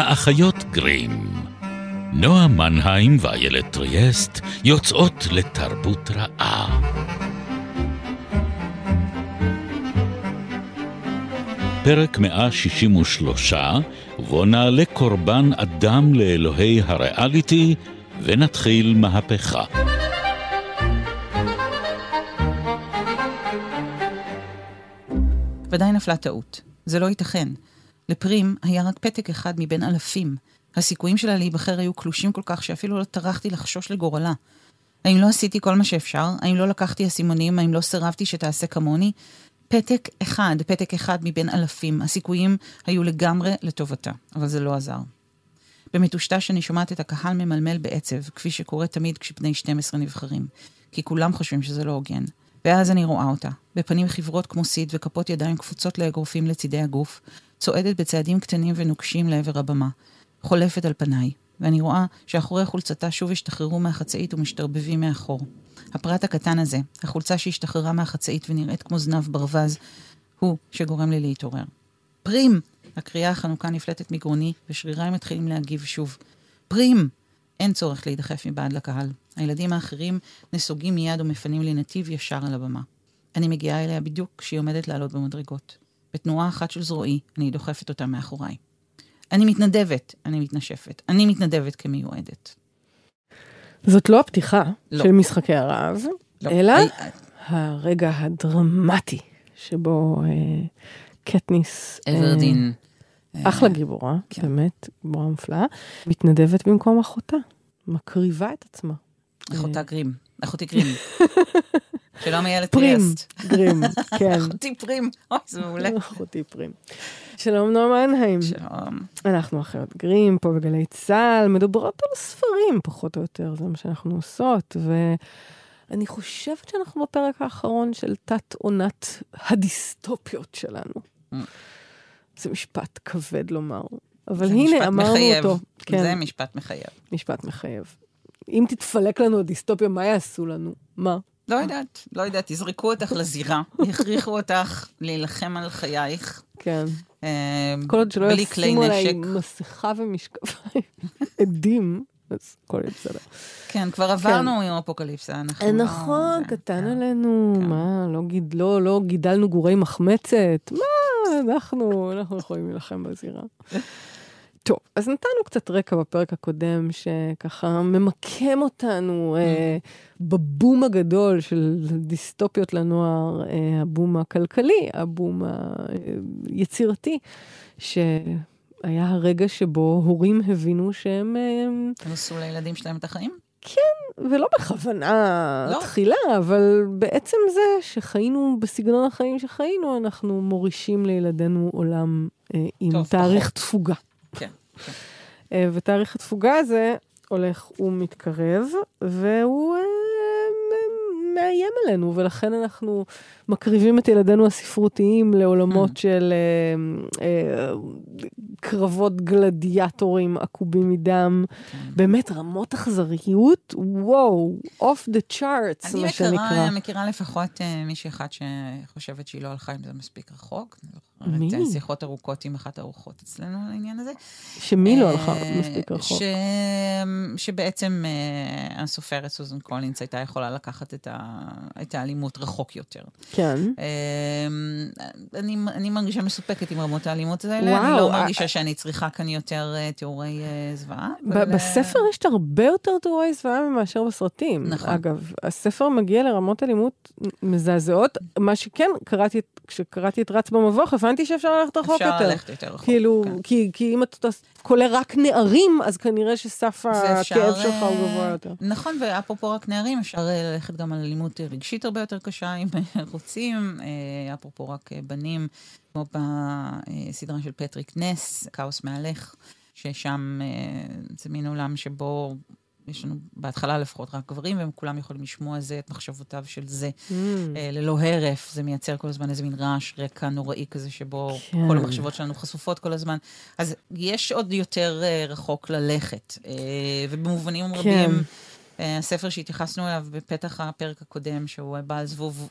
האחיות גרים. נועה מנהיים ואיילת טריאסט יוצאות לתרבות רעה. פרק 163, ובו נעלה קורבן אדם לאלוהי הריאליטי, ונתחיל מהפכה. ודאי נפלה טעות. זה לא ייתכן. לפרים היה רק פתק אחד מבין אלפים. הסיכויים שלה להיבחר היו קלושים כל כך שאפילו לא טרחתי לחשוש לגורלה. האם לא עשיתי כל מה שאפשר? האם לא לקחתי אסימונים? האם לא סירבתי שתעשה כמוני? פתק אחד, פתק אחד מבין אלפים. הסיכויים היו לגמרי לטובתה, אבל זה לא עזר. במטושטש אני שומעת את הקהל ממלמל בעצב, כפי שקורה תמיד כשבני 12 נבחרים. כי כולם חושבים שזה לא הוגן. ואז אני רואה אותה, בפנים חברות כמו סיד וכפות ידיים קפוצות לאגרופים לצידי הגוף, צועדת בצעדים קטנים ונוקשים לעבר הבמה, חולפת על פניי, ואני רואה שאחורי חולצתה שוב השתחררו מהחצאית ומשתרבבים מאחור. הפרט הקטן הזה, החולצה שהשתחררה מהחצאית ונראית כמו זנב ברווז, הוא שגורם לי להתעורר. פרים! הקריאה החנוכה נפלטת מגרוני, ושריריי מתחילים להגיב שוב. פרים! אין צורך להידחף מבעד לקהל. הילדים האחרים נסוגים מיד ומפנים לי נתיב ישר על הבמה. אני מגיעה אליה בדיוק כשהיא עומדת לעלות במדרגות. בתנועה אחת של זרועי, אני דוחפת אותה מאחוריי. אני מתנדבת, אני מתנשפת. אני מתנדבת כמיועדת. זאת לא הפתיחה לא. של משחקי הרעב, לא. אלא אי, הרגע הדרמטי שבו אה, קטניס, אה, אברדין. אחלה גיבורה, כן. באמת, גיבורה מופלאה, מתנדבת במקום אחותה, מקריבה את עצמה. אחותה גרים. אחותי גרים. שלום איילת טריאסט. גרים, כן. אחותי פרים. אוי, זה מעולה. אחותי פרים. שלום נועה מנהיים. שלום. אנחנו אחיות גרים פה בגלי צה"ל, מדברות על ספרים פחות או יותר, זה מה שאנחנו עושות, ואני חושבת שאנחנו בפרק האחרון של תת עונת הדיסטופיות שלנו. Mm. זה משפט כבד לומר, אבל הנה אמרנו מחייב. אותו. כן, זה משפט מחייב. משפט מחייב. אם תתפלק לנו הדיסטופיה, מה יעשו לנו? מה? לא יודעת, לא יודעת, יזרקו אותך לזירה, יכריחו אותך להילחם על חייך. כן. אה, כל עוד שלא ישימו עליי. מסכה ומשקפיים, עדים, אז הכל יהיה בסדר. כן, כבר עברנו עם אפוקליפסה, אנחנו לא... נכון, קטן כן. עלינו, כן. מה, לא, לא, לא גידלנו גורי מחמצת, מה, אנחנו, אנחנו יכולים להילחם בזירה. טוב, אז נתנו קצת רקע בפרק הקודם, שככה ממקם אותנו אה, בבום הגדול של דיסטופיות לנוער, אה, הבום הכלכלי, הבום היצירתי, שהיה הרגע שבו הורים הבינו שהם... אה, הם עשו לילדים שלהם את החיים? ולא בכוונה לא. תחילה, אבל בעצם זה שחיינו בסגנון החיים שחיינו, אנחנו מורישים לילדינו עולם אה, עם טוב, תאריך פחות. תפוגה. כן. אה, ותאריך התפוגה הזה הולך ומתקרב, והוא אה, מאיים עלינו, ולכן אנחנו מקריבים את ילדינו הספרותיים לעולמות Mm. של אה, קרבות גלדיאטורים עקובים מדם. כן. באמת רמות אכזריות, וואו, off the charts, אני מה שנקרא. מכירה, מכירה לפחות מישהי אחת שחושבת שהיא לא הלכה עם זה מספיק רחוק. אני מי? זוכרת, אה, שיחות ארוכות עם אחת הארוחות אצלנו על העניין הזה. שמי לא הלכה אה, מספיק רחוק? ש... שבעצם אה, הסופרת סוזן קולינס הייתה יכולה לקחת את, ה... את האלימות רחוק יותר. כן. אה, אני, אני מרגישה מסופקת עם רמות האלימות האלה, וואו, אני לא אה, מרגישה שאני צריכה כאן יותר אה, תיאורי אה, זוועה. אבל, אה, בספר יש הרבה יותר תיאורי זוועה מאשר בסרטים. נכון. אגב, הספר מגיע לרמות אלימות מזעזעות. מה שכן, קראתי, כשקראתי את רץ במבוך, הבנתי שאפשר ללכת רחוק אפשר יותר. ללכת יותר רחוק. כאילו, כן. כי, כי אם אתה קולא רק נערים, אז כנראה שסף הכאב שלך הוא אה, גבוה יותר. נכון, ואפרופו רק נערים, אפשר אה, ללכת גם על אלימות רגשית הרבה יותר קשה, אם אה, רוצים. אפרופו רק בנים, כמו בסדרה של פטריק נס, כאוס מהלך, ששם זה מין עולם שבו יש לנו בהתחלה לפחות רק גברים, והם כולם יכולים לשמוע זה, את מחשבותיו של זה, Mm. אה, ללא הרף. זה מייצר כל הזמן איזה מין רעש רקע נוראי כזה, שבו כן. כל המחשבות שלנו חשופות כל הזמן. אז יש עוד יותר אה, רחוק ללכת, אה, ובמובנים כן. רבים... אה, הספר שהתייחסנו אליו בפתח הפרק הקודם, שהוא בעל זבוב...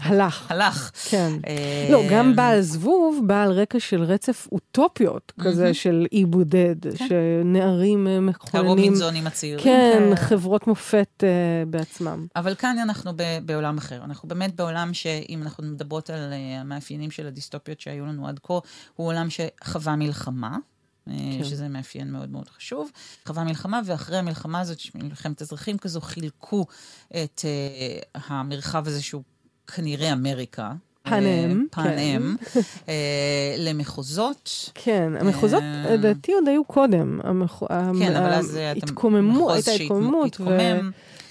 הלך. הלך. כן. אה, לא, גם בעל זבוב בא על רקע של רצף אוטופיות, כזה של אי בודד, כן. שנערים אה, מכוננים... הרובינזונים הצעירים. כן, חברות מופת בעצמם. אבל כאן אנחנו בעולם אחר. אנחנו באמת בעולם שאם אנחנו מדברות על המאפיינים של הדיסטופיות שהיו לנו עד כה, הוא עולם שחווה מלחמה. כן. שזה מאפיין מאוד מאוד חשוב. חווה מלחמה, ואחרי המלחמה הזאת, מלחמת אזרחים כזו, חילקו את uh, המרחב הזה שהוא כנראה אמריקה. פאנם, פאנם, כן. אה, למחוזות. כן, המחוזות, לדעתי, עוד היו קודם. כן, אבל אז התקוממו, הייתה התקוממות.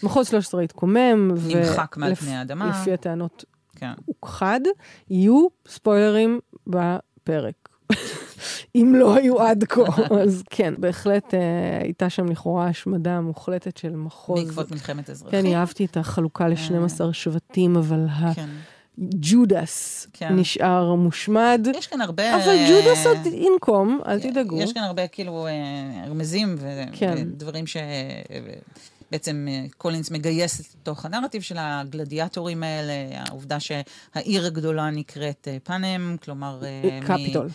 מחוז 13 התקומם. נמחק מעל פני האדמה. לפי הטענות, כן. הוכחד. יהיו ספוילרים בפרק. אם לא היו עד כה. אז כן, בהחלט אה, הייתה שם לכאורה השמדה מוחלטת של מחוז. בעקבות מלחמת אזרחים. כן, אהבתי את החלוקה ל-12 אה. שבטים, אבל כן. ג'ודס כן. נשאר מושמד. יש כאן הרבה... אבל ג'ודס עוד אינקום, אל תדאגו. יש כאן הרבה כאילו רמזים כן. ודברים ש... בעצם קולינס מגייס לתוך הנרטיב של הגלדיאטורים האלה, העובדה שהעיר הגדולה נקראת פאנם, כלומר... קפיטול.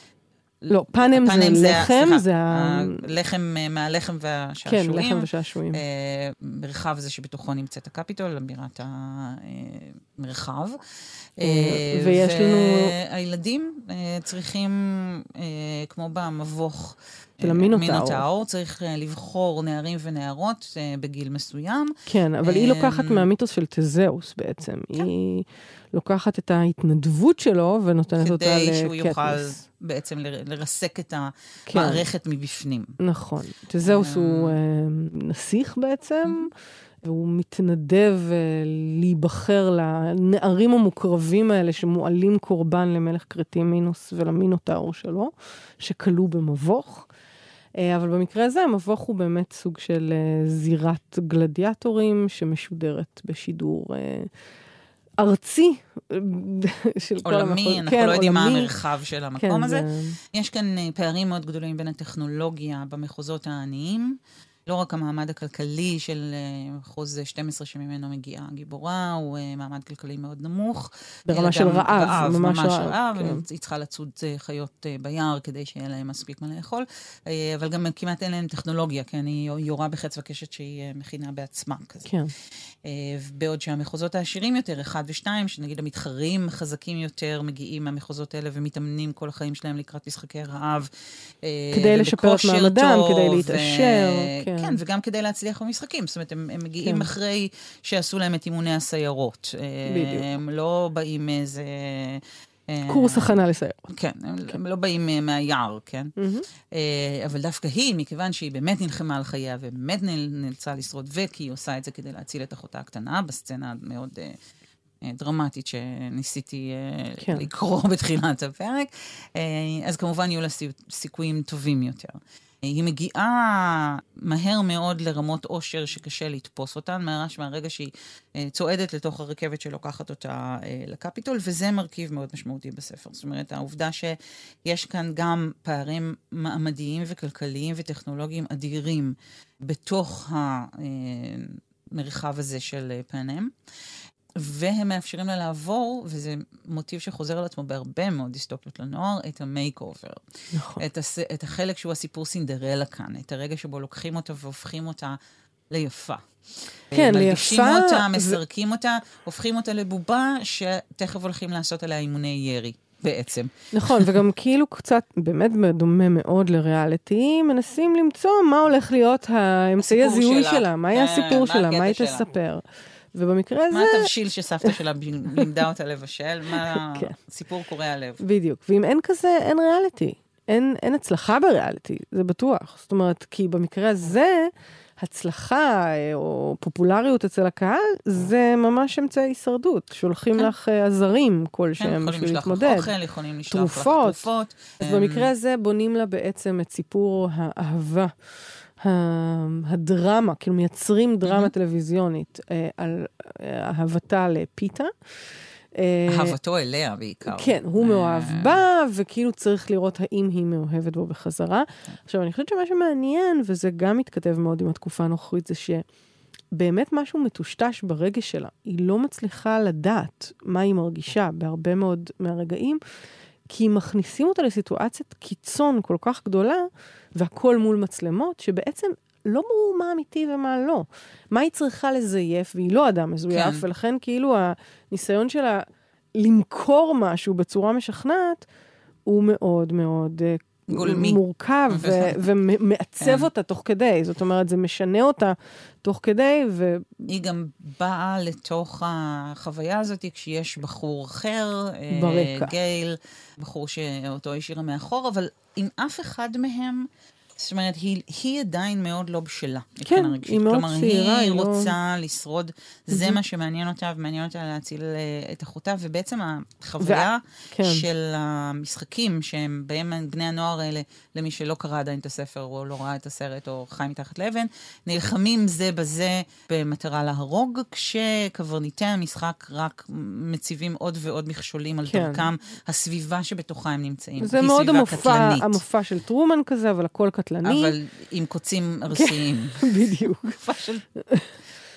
לא, פאנם, זה לחם, זה, ה... לחם אה, מהלחם והשעשועים. כן, לחם ושעשועים. אה, מרחב זה שבתוכו נמצאת הקפיטול, בירת המרחב. אה, ויש לנו... והילדים צריכים, כמו במבוך, של המינוטאור. מינוטאור, צריך לבחור נערים ונערות בגיל מסוים. כן, אבל היא לוקחת מהמיתוס של תזהוס בעצם. כן. היא לוקחת את ההתנדבות שלו ונותנת אותה לקטנס. כדי שהוא יוכל בעצם לרסק את כן. המערכת. מבפנים. נכון. תזהוס הוא אה, נסיך בעצם. והוא מתנדב uh, להיבחר לנערים המוקרבים האלה שמועלים קורבן למלך קרטימינוס ולמינוטאור שלו, שכלוא במבוך. Uh, אבל במקרה הזה המבוך הוא באמת סוג של uh, זירת גלדיאטורים שמשודרת בשידור ארצי של כל המחוז. עולמי, אנחנו כן, לא יודעים עולמי. מה המרחב של המקום כן, הזה. זה... יש כאן אה, פערים מאוד גדולים בין הטכנולוגיה במחוזות העניים. לא רק המעמד הכלכלי של אה, מחוז 12 שממנו מגיעה הגיבורה, הוא אה, מעמד כלכלי מאוד נמוך. ברמה של רעב, רעב, ממש רעב. רעב, כן. היא צריכה לצוד חיות ביער כדי שיהיה להם מספיק מה לאכול, אבל גם כמעט אין להם טכנולוגיה, כן, היא יורה בחץ וקשת שהיא מכינה בעצמה כזה. כן. בעוד שהמחוזות העשירים יותר, אחד ושתיים, שנגיד המתחרים חזקים יותר, מגיעים מהמחוזות האלה ומתאמנים כל החיים שלהם לקראת משחקי רעב. כדי לשפר את מעמדם, כדי להתעשר. ו... כן. כן, וגם כדי להצליח במשחקים. זאת אומרת, הם, הם מגיעים כן. אחרי שעשו להם את אימוני הסיירות. בדיוק. הם לא באים מאיזה... אה, קורס הכנה לסיירות. כן, הם, כן. לא באים אה, מהיער, כן? Mm-hmm. אבל דווקא היא, מכיוון שהיא באמת נלחמה על חייה ובאמת נאלצה לשרוד, וכי היא עושה את זה כדי להציל את אחותה הקטנה, בסצנה מאוד דרמטית שניסיתי כן. לקרוא בתחילת הפרק, אז כמובן יהיו לה סיכויים טובים יותר. היא מגיעה מהר מאוד לרמות עושר שקשה לתפוס אותן, ממש מהרגע שהיא אה, צועדת לתוך הרכבת שלוקחת אותה אה, לקפיטול, וזה מרכיב מאוד משמעותי בספר. זאת אומרת, העובדה שיש כאן גם פערים מעמדיים וכלכליים וטכנולוגיים אדירים בתוך המרחב הזה של פאנם. והם מאפשרים לה לעבור, וזה מוטיב שחוזר על עצמו בהרבה מאוד דיסטופיות לנוער, את ה makeover. נכון. את, הס, את החלק שהוא הסיפור סינדרלה כאן, את הרגע שבו לוקחים אותה והופכים אותה ליפה. כן, ליפה. מלבישים אותה, מסרקים ו... אותה, הופכים אותה לבובה שתכף הולכים לעשות עליה אימוני ירי. בעצם. נכון, וגם כאילו קצת, באמת דומה מאוד לריאליטי, מנסים למצוא מה הולך להיות האמצעי הזיהוי שלה, שלה מה יהיה כן, הסיפור שלה, מה היא תספר. ובמקרה הזה... מה התבשיל שסבתא שלה לימדה אותה לבשל? מה כן. סיפור קורע לב? בדיוק. ואם אין כזה, אין ריאליטי. אין, אין הצלחה בריאליטי, זה בטוח. זאת אומרת, כי במקרה הזה, הצלחה אה, או פופולריות אצל הקהל, זה ממש אמצעי הישרדות. שולחים כן. לך אה, עזרים כלשהם כן, בשביל להתמודד. יכולים לשלוח לך אוכל, יכולים לשלוח לך תרופות. אז במקרה הזה בונים לה בעצם את סיפור האהבה. הדרמה, כאילו מייצרים דרמה mm-hmm. טלוויזיונית אה, על אה, אהבתה לפיתה. אה, אהבתו אליה בעיקר. כן, הוא מאוהב בה, וכאילו צריך לראות האם היא מאוהבת בו בחזרה. עכשיו, אני חושבת שמה שמעניין, וזה גם מתכתב מאוד עם התקופה הנוכחית, זה באמת משהו מטושטש ברגש שלה. היא לא מצליחה לדעת מה היא מרגישה בהרבה מאוד מהרגעים, כי מכניסים אותה לסיטואציית קיצון כל כך גדולה, והכל מול מצלמות, שבעצם לא ברור מה אמיתי ומה לא. מה היא צריכה לזייף, והיא לא אדם מזויף, כן. ולכן כאילו הניסיון שלה למכור משהו בצורה משכנעת, הוא מאוד מאוד אה, גולמי. מורכב ו- ומעצב כן. אותה תוך כדי. זאת אומרת, זה משנה אותה תוך כדי, ו... היא גם באה לתוך החוויה הזאת כשיש בחור אחר, אה, ברקע. גייל, בחור שאותו השאירה מאחור, אבל עם אף אחד מהם... זאת אומרת, היא, היא עדיין מאוד לא בשלה. כן, היא מאוד כלומר, צעירה. היא לא- רוצה לא... לשרוד, זה מה שמעניין אותה, ומעניין אותה להציל uh, את אחותה, ובעצם החוויה ו... כן. של המשחקים, שהם בהם בני הנוער האלה, למי שלא קרא עדיין את הספר, או לא ראה את הסרט, או חי מתחת לאבן, נלחמים זה בזה במטרה להרוג, כשקברניטי המשחק רק מציבים עוד ועוד מכשולים על כן. דרכם, הסביבה שבתוכה הם נמצאים. זה מאוד המופע, המופע של טרומן כזה, אבל הכל קטלני. קטלני. אבל עם קוצים ארסיים. בדיוק.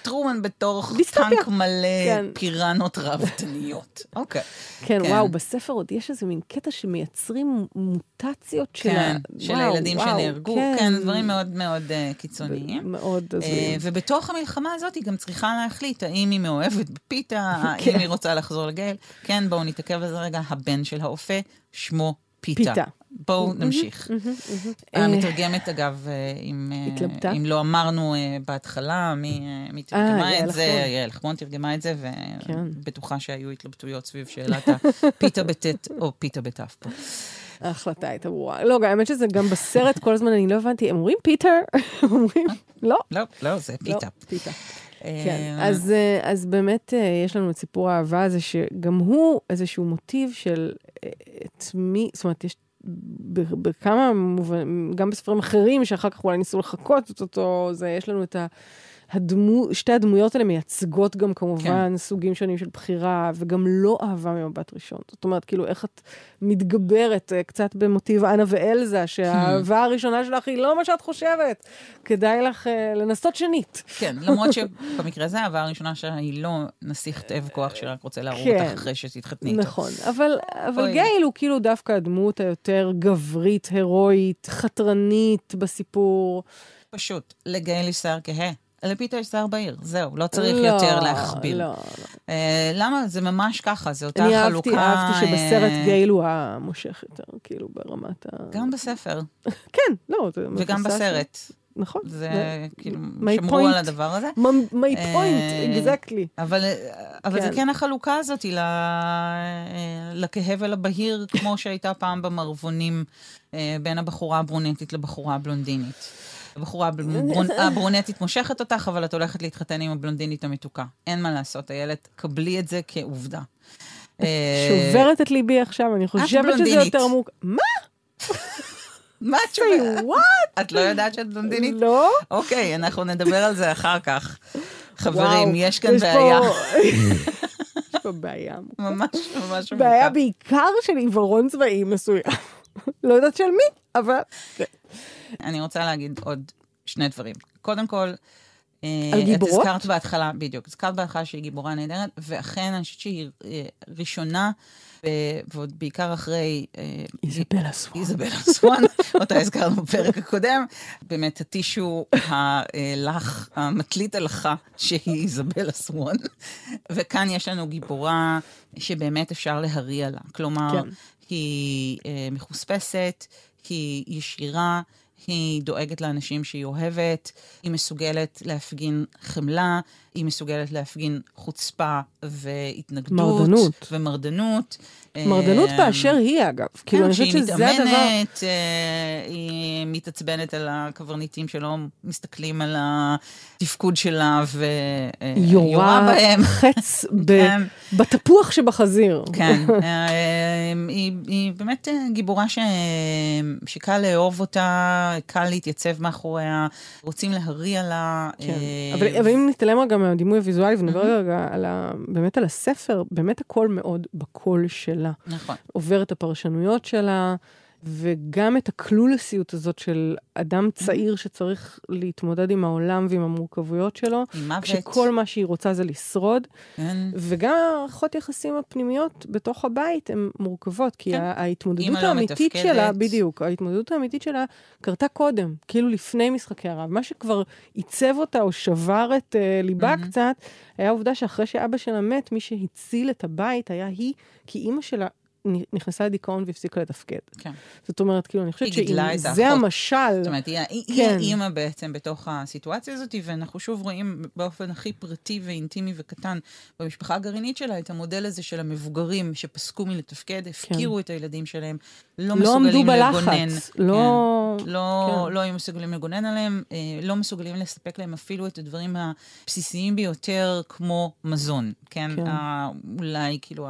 טרומן בתוך טנק מלא כן. פיראנות רבתניות. אוקיי. כן, כן, וואו, בספר עוד יש איזה מין קטע שמייצרים מוטציות של כן, של הילדים שנהרגו. כן. כן, דברים מאוד מאוד uh, קיצוניים. מאוד הזויים. Uh, ובתוך המלחמה הזאת היא גם צריכה להחליט האם היא מאוהבת בפיתה, האם היא רוצה לחזור לגייל. כן, בואו נתעכב על זה רגע, הבן של האופה, שמו פיתה. פיתה. בואו נמשיך. המתרגמת, אגב, אם, אם לא אמרנו בהתחלה, מי תרגמה את זה, יעל חמון תרגמה את זה, ובטוחה שהיו התלבטויות סביב שאלת הפיתה בטית או פיתה בתף פה. ההחלטה הייתה ברורה. לא, האמת שזה גם בסרט כל הזמן, אני לא הבנתי, הם אומרים פיטר? אומרים, לא. לא, לא, זה פיתה. פיתה. כן, אז, אז באמת יש לנו את סיפור האהבה הזה, שגם הוא איזשהו מוטיב של את מי, זאת אומרת, יש בכמה מובנים, גם בספרים אחרים, שאחר כך אולי ניסו לחקות אותו, זה, יש לנו את ה... הדמו, שתי הדמויות האלה מייצגות גם כמובן כן. סוגים שונים של בחירה, וגם לא אהבה ממבט ראשון. זאת אומרת, כאילו, איך את מתגברת uh, קצת במוטיב אנה ואלזה, שהאהבה הראשונה שלך היא לא מה שאת חושבת. כדאי לך uh, לנסות שנית. כן, למרות שבמקרה הזה האהבה הראשונה שלה היא לא נסיך תאב כוח שרק רוצה להרוג כן. אותך אחרי שתתחתני איתו. נכון, אבל, אבל גייל הוא כאילו דווקא הדמות היותר גברית, הירואית, חתרנית בסיפור. פשוט, לגייל יש שיער כהה. לפיתה יש שיער בהיר, זהו, לא צריך לא, יותר להכביל. לא, לא. Uh, למה? זה ממש ככה, זו אותה אני חלוקה... אני אהבתי, אהבתי שבסרט uh... גייל הוא המושך יותר, כאילו, ברמת ה... גם בספר. כן, לא, זה... וגם בסרט. נכון. זה כאילו, שמרו point. על הדבר הזה. my point, exactly. אבל, אבל כן. זה כן החלוקה הזאת לכהה ולבהיר, כמו שהייתה פעם במערבונים בין הבחורה הברונטית לבחורה הבלונדינית. הבחורה הברונטית מושכת אותך, אבל את הולכת להתחתן עם הבלונדינית המתוקה. אין מה לעשות, איילת, קבלי את זה כעובדה. שוברת את ליבי עכשיו, אני חושבת שזה יותר מוק... מה? מה התשובה? וואט? את לא יודעת שאת בלונדינית? לא. אוקיי, אנחנו נדבר על זה אחר כך. חברים, יש כאן בעיה. יש פה בעיה. ממש ממש בעיה בעיקר של עיוורון צבאי מסוים. לא יודעת של מי, אבל... אני רוצה להגיד עוד שני דברים. קודם כל, על גיבורות? את הזכרת בהתחלה, בדיוק, הזכרת בהתחלה שהיא גיבורה נהדרת, ואכן אני חושבת שהיא ראשונה, ועוד בעיקר אחרי... איזבלה סואן. איזבלה סואן, אותה הזכרנו בפרק הקודם, באמת הטישו הלך, המתלית הלכה, שהיא איזבלה סואן. וכאן יש לנו גיבורה שבאמת אפשר להריע לה. כלומר, כן. היא מחוספסת, היא ישירה, היא דואגת לאנשים שהיא אוהבת, היא מסוגלת להפגין חמלה, היא מסוגלת להפגין חוצפה והתנגדות. מרדנות. ומרדנות. מרדנות אה, באשר היא, אגב. כן, כאילו, אני חושבת שזה הדבר... שהיא מתאמנת, אה, היא מתעצבנת על הקברניטים שלא מסתכלים על התפקוד שלה ויורה בהם. חץ כן. בתפוח שבחזיר. כן, אה, היא, היא באמת גיבורה ש... שקל לאהוב אותה, קל להתייצב מאחוריה, רוצים להריע לה. כן. אבל, אבל אם נתעלם רגע מהדימוי הוויזואלי ונדבר mm-hmm. רגע על ה, באמת על הספר, באמת הכל מאוד בקול שלה. נכון. עובר את הפרשנויות שלה. וגם את הקלולסיות הזאת של אדם צעיר שצריך להתמודד עם העולם ועם המורכבויות שלו. עם מוות. כשכל מה שהיא רוצה זה לשרוד. כן. וגם הערכות יחסים הפנימיות בתוך הבית הן מורכבות, כי כן. ההתמודדות לא האמיתית מתפקדת. שלה, בדיוק, ההתמודדות האמיתית שלה קרתה קודם, כאילו לפני משחקי הרעב. מה שכבר עיצב אותה או שבר את uh, ליבה מהמם. קצת, היה העובדה שאחרי שאבא שלה מת, מי שהציל את הבית היה היא, כי אימא שלה נכנסה לדיכאון והפסיקה לתפקד. כן. זאת אומרת, כאילו, אני חושבת שאם זה האחות. המשל, זאת אומרת, היא, כן. היא האימא בעצם בתוך הסיטואציה הזאת, ואנחנו שוב רואים באופן הכי פרטי ואינטימי וקטן במשפחה הגרעינית שלה את המודל הזה של המבוגרים שפסקו מלתפקד, הפקירו את הילדים שלהם, לא, כן. לא עמדו מסוגלים לגונן. בלחץ, לא... לא, כן. לא היו מסוגלים לגונן עליהם, אה, לא מסוגלים לספק להם אפילו את הדברים הבסיסיים ביותר, כמו מזון, כן? כן. אולי כאילו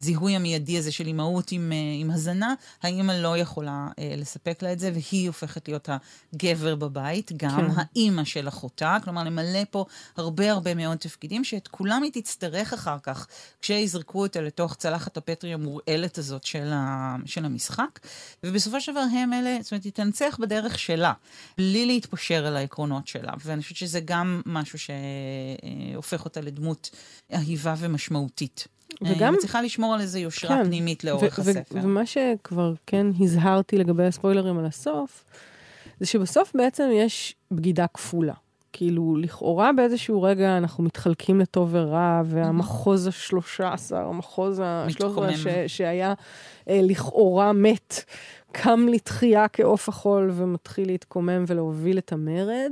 הזיהוי המיידי הזה של אימהות עם, אה, עם הזנה, האימא לא יכולה אה, לספק לה את זה, והיא הופכת להיות הגבר בבית, גם כן. האימא של אחותה, כלומר למלא פה הרבה הרבה מאוד תפקידים, שאת כולם היא תצטרך אחר כך, כשיזרקו אותה לתוך צלחת הפטרי המורעלת הזאת של, ה, של המשחק. ובסופו של דבר הם אלה, זאת אומרת, היא תנצח בדרך שלה, בלי להתפשר על העקרונות שלה. ואני חושבת שזה גם משהו שהופך אותה לדמות אהיבה ומשמעותית. וגם- היא צריכה לשמור על איזו יושרה כן. פנימית לאורך ו- ו- הספר. ומה שכבר כן הזהרתי לגבי הספוילרים על הסוף, זה שבסוף בעצם יש בגידה כפולה. כאילו, לכאורה באיזשהו רגע אנחנו מתחלקים לטוב ורע, והמחוז השלושה עשר, המחוז השלוש עשרה מתקומם. ש- שהיה אה, לכאורה מת, קם לתחייה כעוף החול ומתחיל להתקומם ולהוביל את המרד.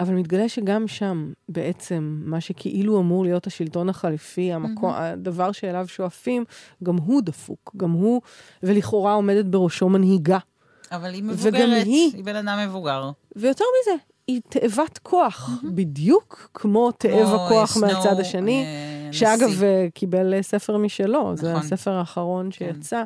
אבל מתגלה שגם שם, בעצם, מה שכאילו אמור להיות השלטון החליפי, המקום, הדבר שאליו שואפים, גם הוא דפוק, גם הוא, ולכאורה עומדת בראשו מנהיגה. אבל היא וגם מבוגרת, היא- היא בן אדם מבוגר. ויותר מזה, היא תאבת כוח, בדיוק כמו תאב כמו, הכוח מהצד סנואו, השני, אה, שאגב. אה, קיבל אה, ספר משלו, זה נכון. הספר האחרון שיצא. אה,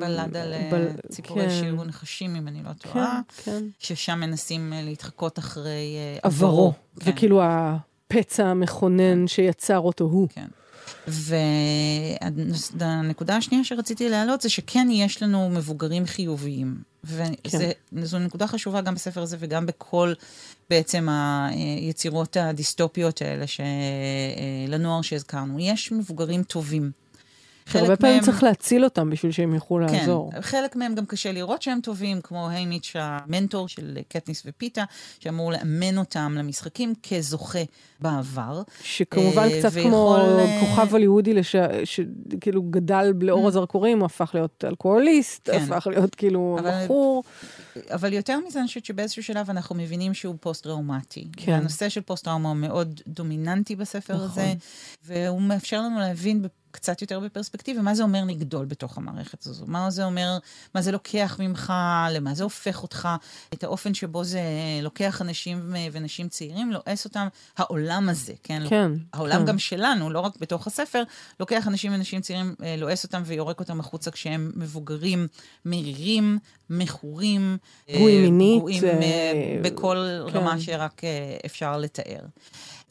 בלד על אה, בל- ציפורי כן, שירו נחשים, אם אני לא כן, טועה, כן. ששם מנסים אה, להתחקות אחרי אה, עברו, כן. וכאילו הפצע המכונן שיצר אותו הוא. כן. והנקודה השנייה שרציתי להעלות זה שכן יש לנו מבוגרים חיוביים. וזו נקודה חשובה גם בספר הזה וגם בכל בעצם היצירות הדיסטופיות האלה לנוער שהזכרנו. יש מבוגרים טובים. הרבה פעמים צריך להציל אותם בשביל שהם יוכלו כן, לעזור. חלק מהם גם קשה לראות שהם טובים, כמו היימיץ' המנטור של קטניס ופיתה, שאמור לאמן אותם למשחקים כזוכה בעבר. שכמובן אה, קצת ויכול, כמו אה, כוכב הוליוודי, לש- שכאילו גדל לאור הזרקורים, הוא הפך להיות אלכוהוליסט, כן. הפך להיות כאילו בחור. אבל יותר מזה, אני חושבת שבאיזשהו שלב אנחנו מבינים שהוא פוסט-טראומטי. כן. והנושא של פוסט-טראומה הוא מאוד דומיננטי בספר נכון. הזה, והוא מאפשר לנו להבין קצת יותר בפרספקטיבה מה זה אומר לגדול בתוך המערכת הזו. מה זה אומר, מה זה לוקח ממך, למה זה הופך אותך, את האופן שבו זה לוקח אנשים ונשים צעירים, לועס אותם, העולם הזה, כן? כן. העולם כן. גם שלנו, לא רק בתוך הספר, לוקח אנשים ונשים צעירים, אה, לועס אותם ויורק אותם החוצה כשהם מבוגרים, מרירים, מכורים. אה, פגועים מינית, פגועים אה, אה, בכל כן. רמה שרק אה, אפשר לתאר.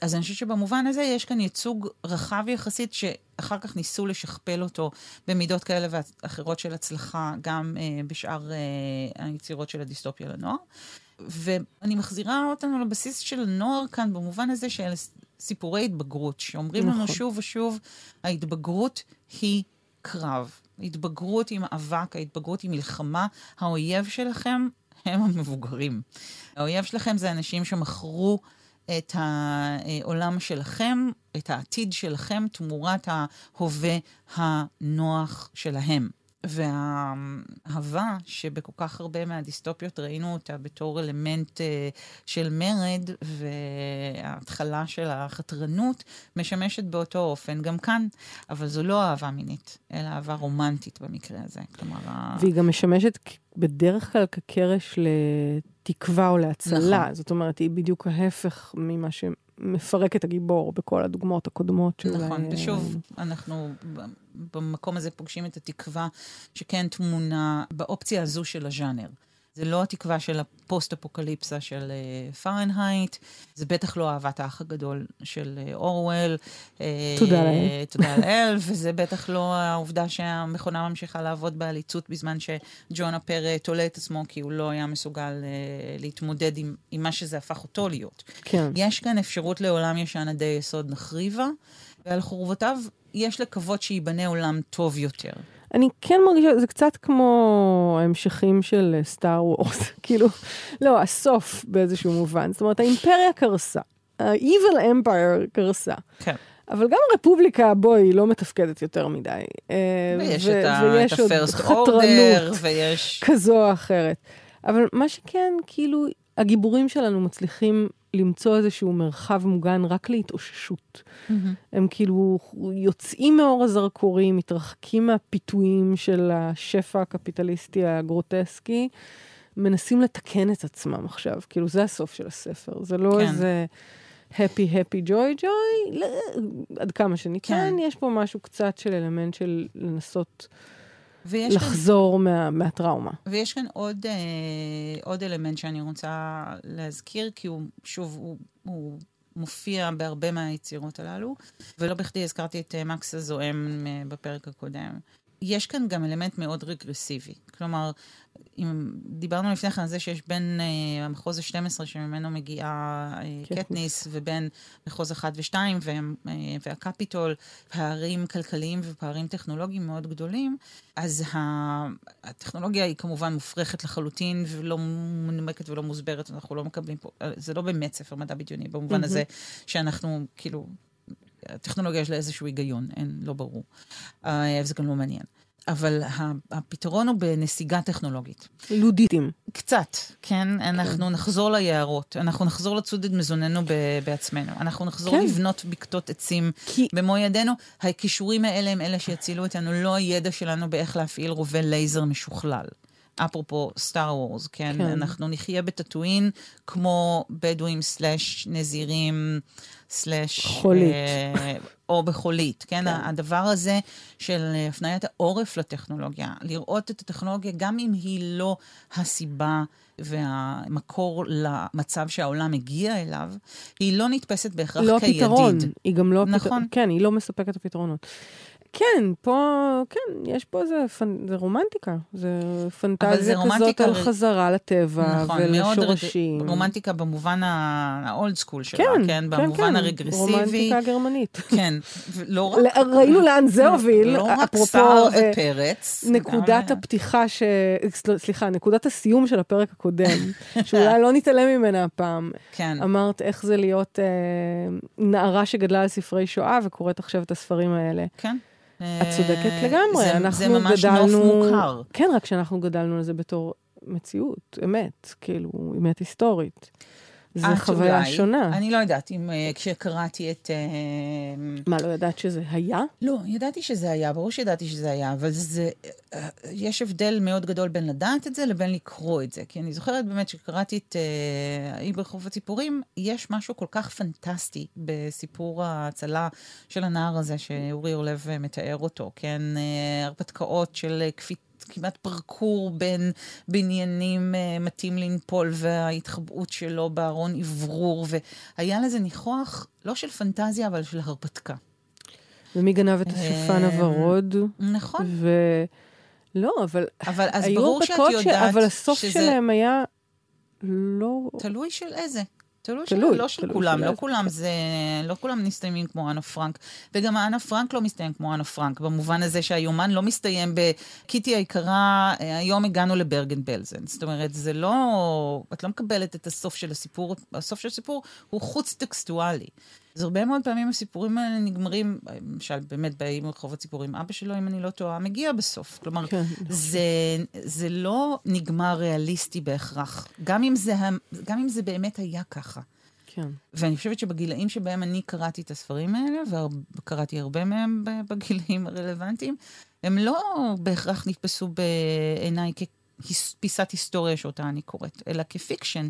אז אני חושבת שבמובן הזה יש כאן ייצוג רחב יחסית, שאחר כך ניסו לשכפל אותו במידות כאלה ואחרות של הצלחה, גם אה, בשאר אה, היצירות של הדיסטופיה לנוער. ואני מחזירה אותנו לבסיס של הנוער כאן, במובן הזה של סיפורי התבגרות, שאומרים נכון. לנו שוב ושוב, ההתבגרות היא קרב. התבגרות היא מאבק, ההתבגרות היא מלחמה. האויב שלכם הם המבוגרים. האויב שלכם זה אנשים שמכרו את העולם שלכם, את העתיד שלכם, תמורת ההווה הנוח שלהם. והאהבה שבכל כך הרבה מהדיסטופיות ראינו אותה בתור אלמנט uh, של מרד, וההתחלה של החתרנות משמשת באותו אופן גם כאן, אבל זו לא אהבה מינית, אלא אהבה רומנטית במקרה הזה. כלומר... והיא גם משמשת בדרך כלל כקרש לתקווה או להצלה. נכון. זאת אומרת, היא בדיוק ההפך ממה ש... מפרק את הגיבור בכל הדוגמאות הקודמות של... נכון, ושוב, אנחנו במקום הזה פוגשים את התקווה שכן טמונה באופציה הזו של הז'אנר. זה לא התקווה של הפוסט-אפוקליפסה של אה, פארנהייט, זה בטח לא אהבת האח הגדול של אה, אורוול. תודה לאל. תודה לאל, וזה בטח לא העובדה שהמכונה ממשיכה לעבוד בעליצות בזמן שג'ון הפרא תולה את עצמו, כי הוא לא היה מסוגל להתמודד עם, עם מה שזה הפך אותו להיות. כן. יש כאן אפשרות לעולם ישן עדי יסוד נחריבה, ועל חורבותיו יש לקוות שייבנה עולם טוב יותר. אני כן מרגישה, זה קצת כמו ההמשכים של סטאר וורס, כאילו, לא, הסוף באיזשהו מובן. זאת אומרת, האימפריה קרסה, ה-Evil Empire קרסה. כן. אבל גם הרפובליקה, בואי, לא מתפקדת יותר מדי. אה, ויש ו- את ה-first order, ויש... כזו או אחרת. אבל מה שכן, כאילו, הגיבורים שלנו מצליחים למצוא איזשהו מרחב מוגן רק להתאוששות. Mm-hmm. הם כאילו יוצאים מאור הזרקורים, מתרחקים מהפיתויים של השפע הקפיטליסטי הגרוטסקי, מנסים לתקן את עצמם עכשיו. כאילו, זה הסוף של הספר. זה לא כן. איזה happy, happy, joy, joy, עד כמה שניתן, כן. יש פה משהו קצת של אלמנט של לנסות... לחזור כאן, מה, מהטראומה. ויש כאן עוד, אה, עוד אלמנט שאני רוצה להזכיר, כי הוא, שוב, הוא, הוא מופיע בהרבה מהיצירות הללו, ולא בכדי הזכרתי את אה, מקס הזועם אה, בפרק הקודם. יש כאן גם אלמנט מאוד רגרסיבי. כלומר, אם דיברנו לפני כן על זה שיש בין uh, המחוז ה-12 שממנו מגיעה uh, קטניס, ובין מחוז 1 ו-2 uh, והקפיטול, פערים כלכליים ופערים טכנולוגיים מאוד גדולים, אז הטכנולוגיה היא כמובן מופרכת לחלוטין ולא מנומקת ולא מוסברת, אנחנו לא מקבלים פה, זה לא באמת ספר מדע בדיוני, במובן mm-hmm. הזה שאנחנו כאילו... הטכנולוגיה יש לה איזשהו היגיון, אין, לא ברור. וזה גם לא מעניין. אבל הפתרון הוא בנסיגה טכנולוגית. לודיטים. קצת, כן? אנחנו כן. נחזור ליערות, אנחנו נחזור לצוד את מזוננו בעצמנו, אנחנו נחזור כן. לבנות בקתות עצים כי... במו ידינו. הכישורים האלה הם אלה שיצילו אותנו, לא הידע שלנו באיך להפעיל רובה לייזר משוכלל. אפרופו סטאר וורס, כן? כן? אנחנו נחיה בטאטואין כמו בדואים סלאש נזירים סלאש... חולית. אה, או בחולית, כן? כן? הדבר הזה של הפניית העורף לטכנולוגיה, לראות את הטכנולוגיה גם אם היא לא הסיבה והמקור למצב שהעולם מגיע אליו, היא לא נתפסת בהכרח לא כידיד. לא הפתרון, היא גם לא... נכון. פת... כן, היא לא מספקת הפתרונות. כן, פה, כן, יש פה איזה, פנ... זה רומנטיקה. זה פנטזיה כזאת על חזרה לטבע נכון, ולשורשים. מאוד רומנטיקה במובן האולד סקול שלה, כן, כן, במובן כן, הרגרסיבי. רומנטיקה גרמנית. כן, לא רק... ראינו לאן זה הוביל, לא רק סער ופרץ. נקודת הפתיחה, ש... סליחה, נקודת הסיום של הפרק הקודם, שאולי לא נתעלם ממנה הפעם. כן. אמרת איך זה להיות אה, נערה שגדלה על ספרי שואה וקוראת עכשיו את הספרים האלה. כן. את צודקת לגמרי, זה, אנחנו זה ממש גדלנו... נוף מוכר. כן, רק שאנחנו גדלנו על זה בתור מציאות, אמת, כאילו, אמת היסטורית. זו חוויה אולי. שונה. אני לא יודעת אם uh, כשקראתי את... Uh, מה, לא ידעת שזה היה? לא, ידעתי שזה היה, ברור שידעתי שזה היה, אבל זה... Uh, יש הבדל מאוד גדול בין לדעת את זה לבין לקרוא את זה. כי אני זוכרת באמת שקראתי את האי uh, ברחוב הציפורים, יש משהו כל כך פנטסטי בסיפור ההצלה של הנער הזה, שאורי אורלב מתאר אותו, כן? Uh, הרפתקאות של כפית... כמעט פרקור בין בניינים uh, מטים לנפול וההתחבאות שלו בארון אוורור, והיה לזה ניחוח לא של פנטזיה, אבל של הרפתקה. ומי גנב את השפן אה, הוורוד? נכון. ו... לא, אבל... אבל אז ברור שאת יודעת ש... אבל הסוף שזה... שלהם היה לא... תלוי של איזה. תלוי, תלוי, לא של כולם, לא כולם זה, לא כולם מסתיימים כמו אנה פרנק. וגם אנה פרנק לא מסתיים כמו אנה פרנק, במובן הזה שהיומן לא מסתיים בקיטי היקרה, היום הגענו לברגן בלזן. זאת אומרת, זה לא, את לא מקבלת את הסוף של הסיפור, הסוף של הסיפור הוא חוץ-טקסטואלי. אז הרבה מאוד פעמים הסיפורים האלה נגמרים, למשל, באמת באיים רחוב הציפורים, אבא שלו, אם אני לא טועה, מגיע בסוף. כלומר, כן. זה, זה לא נגמר ריאליסטי בהכרח, גם אם זה, גם אם זה באמת היה ככה. כן. ואני חושבת שבגילאים שבהם אני קראתי את הספרים האלה, וקראתי הרבה מהם בגילאים הרלוונטיים, הם לא בהכרח נתפסו בעיניי כפיסת היסטוריה שאותה אני קוראת, אלא כפיקשן,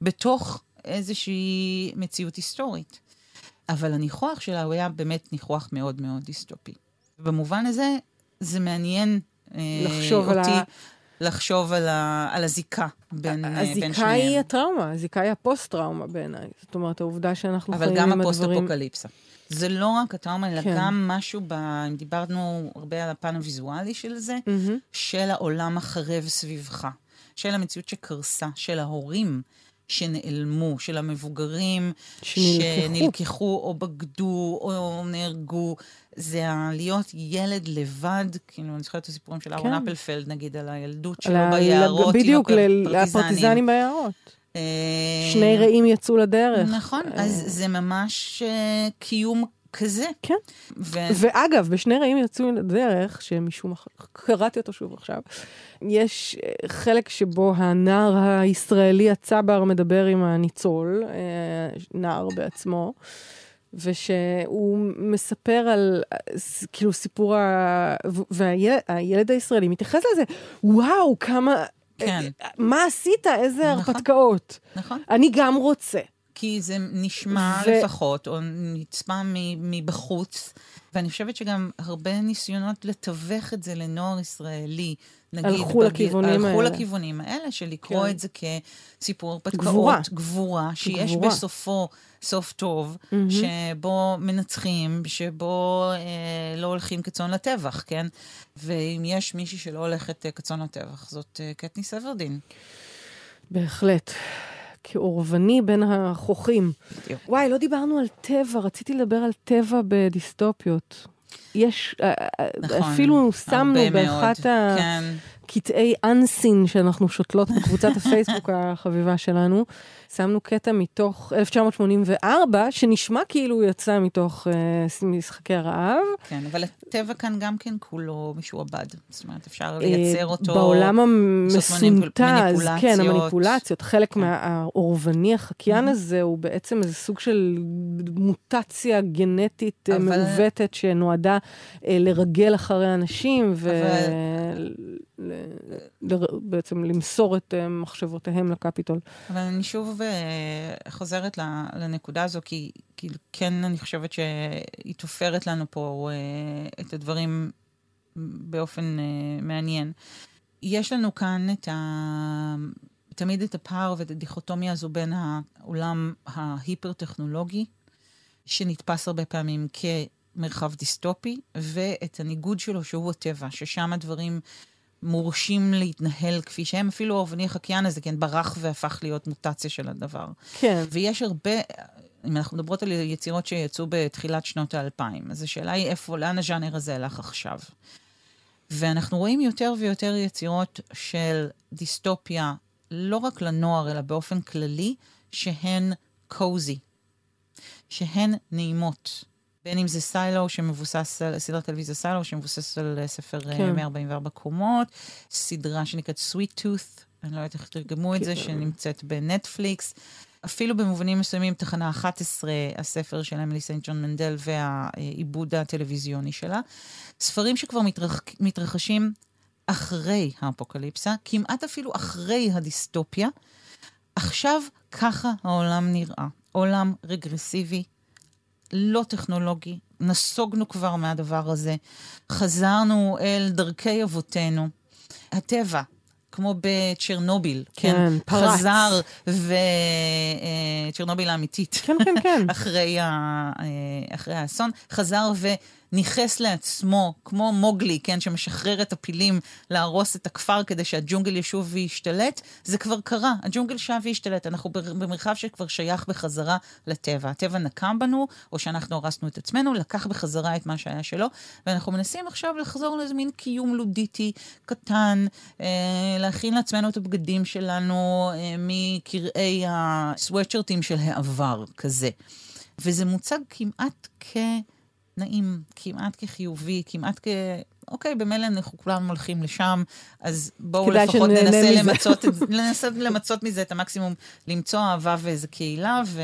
בתוך איזושהי מציאות היסטורית. אבל הניחוח שלה הוא היה באמת ניחוח מאוד מאוד דיסטופי. במובן הזה, זה מעניין אה, לחשוב אותי. על לחשוב על, ה, על הזיקה בין, בין שניהם. הזיקה היא הטראומה, הזיקה היא הפוסט-טראומה בעיניי. זאת אומרת, העובדה שאנחנו חיים עם הדברים... אבל גם הפוסט-אפוקליפסה. זה לא רק הטראומה, אלא כן. גם משהו, ב... אם דיברנו הרבה על הפן הוויזואלי של זה, mm-hmm. של העולם החרב סביבך, של המציאות שקרסה, של ההורים שנעלמו, של המבוגרים שנלקחו, שנלקחו או בגדו או נהרגו. זה להיות ילד לבד, כאילו, אני זוכרת את הסיפורים של אהרון כן. אפלפלד, נגיד, על הילדות שלו ה... ביערות, בדיוק, לפרטיזנים ביערות. שני רעים יצאו לדרך. נכון, אז אה. זה ממש אה, קיום כזה. כן. ו... ואגב, בשני רעים יצאו לדרך, שמשום מה קראתי אותו שוב עכשיו, יש חלק שבו הנער הישראלי הצבר מדבר עם הניצול, נער בעצמו. ושהוא מספר על, כאילו, סיפור ה... והילד הישראלי מתייחס לזה, וואו, כמה... כן. מה עשית? איזה נכון, הרפתקאות. נכון. אני גם רוצה. כי זה נשמע ו... לפחות, או נצפה מבחוץ, ואני חושבת שגם הרבה ניסיונות לתווך את זה לנוער ישראלי, נגיד... הלכו בג... לכיוונים הלכו האלה. הלכו לכיוונים האלה, של לקרוא כן. את זה כסיפור הרפתקאות. גבורה. גבורה, שיש גבורה. בסופו סוף טוב, mm-hmm. שבו מנצחים, שבו אה, לא הולכים כצאן לטבח, כן? ואם יש מישהי שלא הולכת אה, כצאן לטבח, זאת אה, קטני סברדין. בהחלט. כאורבני בין החוכים. בדיוק. וואי, לא דיברנו על טבע, רציתי לדבר על טבע בדיסטופיות. יש, אה, אה, נכון, אפילו שמנו באחת ה... כן. קטעי אנסין שאנחנו שותלות בקבוצת הפייסבוק החביבה שלנו. שמנו קטע מתוך 1984, שנשמע כאילו הוא יצא מתוך uh, משחקי הרעב. כן, אבל הטבע כאן גם כן כולו משועבד. זאת אומרת, אפשר לייצר אותו... בעולם המסונטז, כן, המניפולציות. חלק כן. מהאורבני החקיין הזה הוא בעצם איזה סוג של מוטציה גנטית אבל... מעוותת שנועדה uh, לרגל אחרי אנשים, ו... אבל... בעצם למסור את אה, מחשבותיהם לקפיטול. אבל אני שוב uh, חוזרת לנקודה הזו, כי, כי כן אני חושבת שהיא תופרת לנו פה uh, את הדברים באופן מעניין. יש לנו כאן את ה... תמיד את הפער ואת הדיכוטומיה הזו בין העולם ההיפר-טכנולוגי, שנתפס הרבה פעמים כמרחב דיסטופי, ואת הניגוד שלו שהוא הטבע, ששם הדברים מורשים להתנהל כפי שהם, אפילו האובני החקיין הזה, כן, ברח והפך להיות מוטציה של הדבר. כן. ויש הרבה, אם אנחנו מדברות על יצירות שיצאו בתחילת שנות האלפיים, אז השאלה היא איפה, לאן הז'אנר הזה הלך עכשיו? ואנחנו רואים יותר ויותר יצירות של דיסטופיה, לא רק לנוער, אלא באופן כללי, שהן קוזי, שהן נעימות. בין אם זה סיילו שמבוסס על, סדרת טלוויזיה סיילו שמבוסס על ספר אה, כן. 144 קומות, סדרה שנקראת Sweet Tooth, אני לא יודעת איך תרגמו את זה, כן. שנמצאת בנטפליקס. אפילו במובנים מסוימים, תחנה 11, הספר של אמילי סנט ג'ון מנדל והעיבוד הטלוויזיוני שלה. ספרים שכבר מתרח... מתרחשים אחרי האפוקליפסה, כמעט אפילו אחרי הדיסטופיה. עכשיו ככה העולם נראה. עולם רגרסיבי, לא טכנולוגי, נסוגנו כבר מהדבר הזה, חזרנו אל דרכי אבותינו. הטבע, כמו בצ'רנוביל, כן, כן פרץ. חזר, וצ'רנוביל אה, האמיתית, כן, כן, כן. אחרי, ה... אה, אחרי האסון, חזר ו... ניכס לעצמו, כמו מוגלי, כן, שמשחרר את הפילים להרוס את הכפר כדי שהג'ונגל ישוב וישתלט, זה כבר קרה, הג'ונגל שב והשתלט. אנחנו במרחב שכבר שייך בחזרה לטבע. הטבע נקם בנו, או שאנחנו הרסנו את עצמנו, לקח בחזרה את מה שהיה שלו, ואנחנו מנסים עכשיו לחזור לאיזה מין קיום לודיטי קטן, אה, להכין לעצמנו את הבגדים שלנו אה, מקרעי הסוואטשרטים של העבר, כזה. וזה מוצג כמעט כ... נעים, כמעט כחיובי, כמעט כ... אוקיי, במילא אנחנו כולנו הולכים לשם, אז בואו לפחות ננסה למצות, ננסה למצות מזה את המקסימום, למצוא אהבה ואיזה קהילה ו...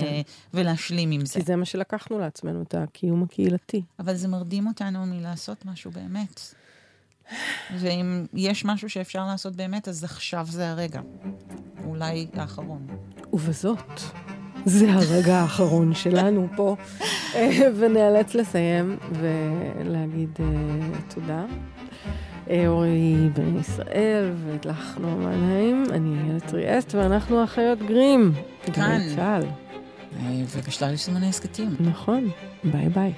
כן. ולהשלים עם זה. כי זה מה שלקחנו לעצמנו, את הקיום הקהילתי. אבל זה מרדים אותנו מלעשות משהו באמת. ואם יש משהו שאפשר לעשות באמת, אז עכשיו זה הרגע. אולי האחרון. ובזאת. זה הרגע האחרון שלנו פה, אה, ונאלץ לסיים ולהגיד uh, תודה. אורי בן ישראל והדלכנו המנהים, אני איילת טריאסט ואנחנו אחיות גרים. כאן. צה"ל. ובשלל יישומני הסכתים. נכון, ביי ביי.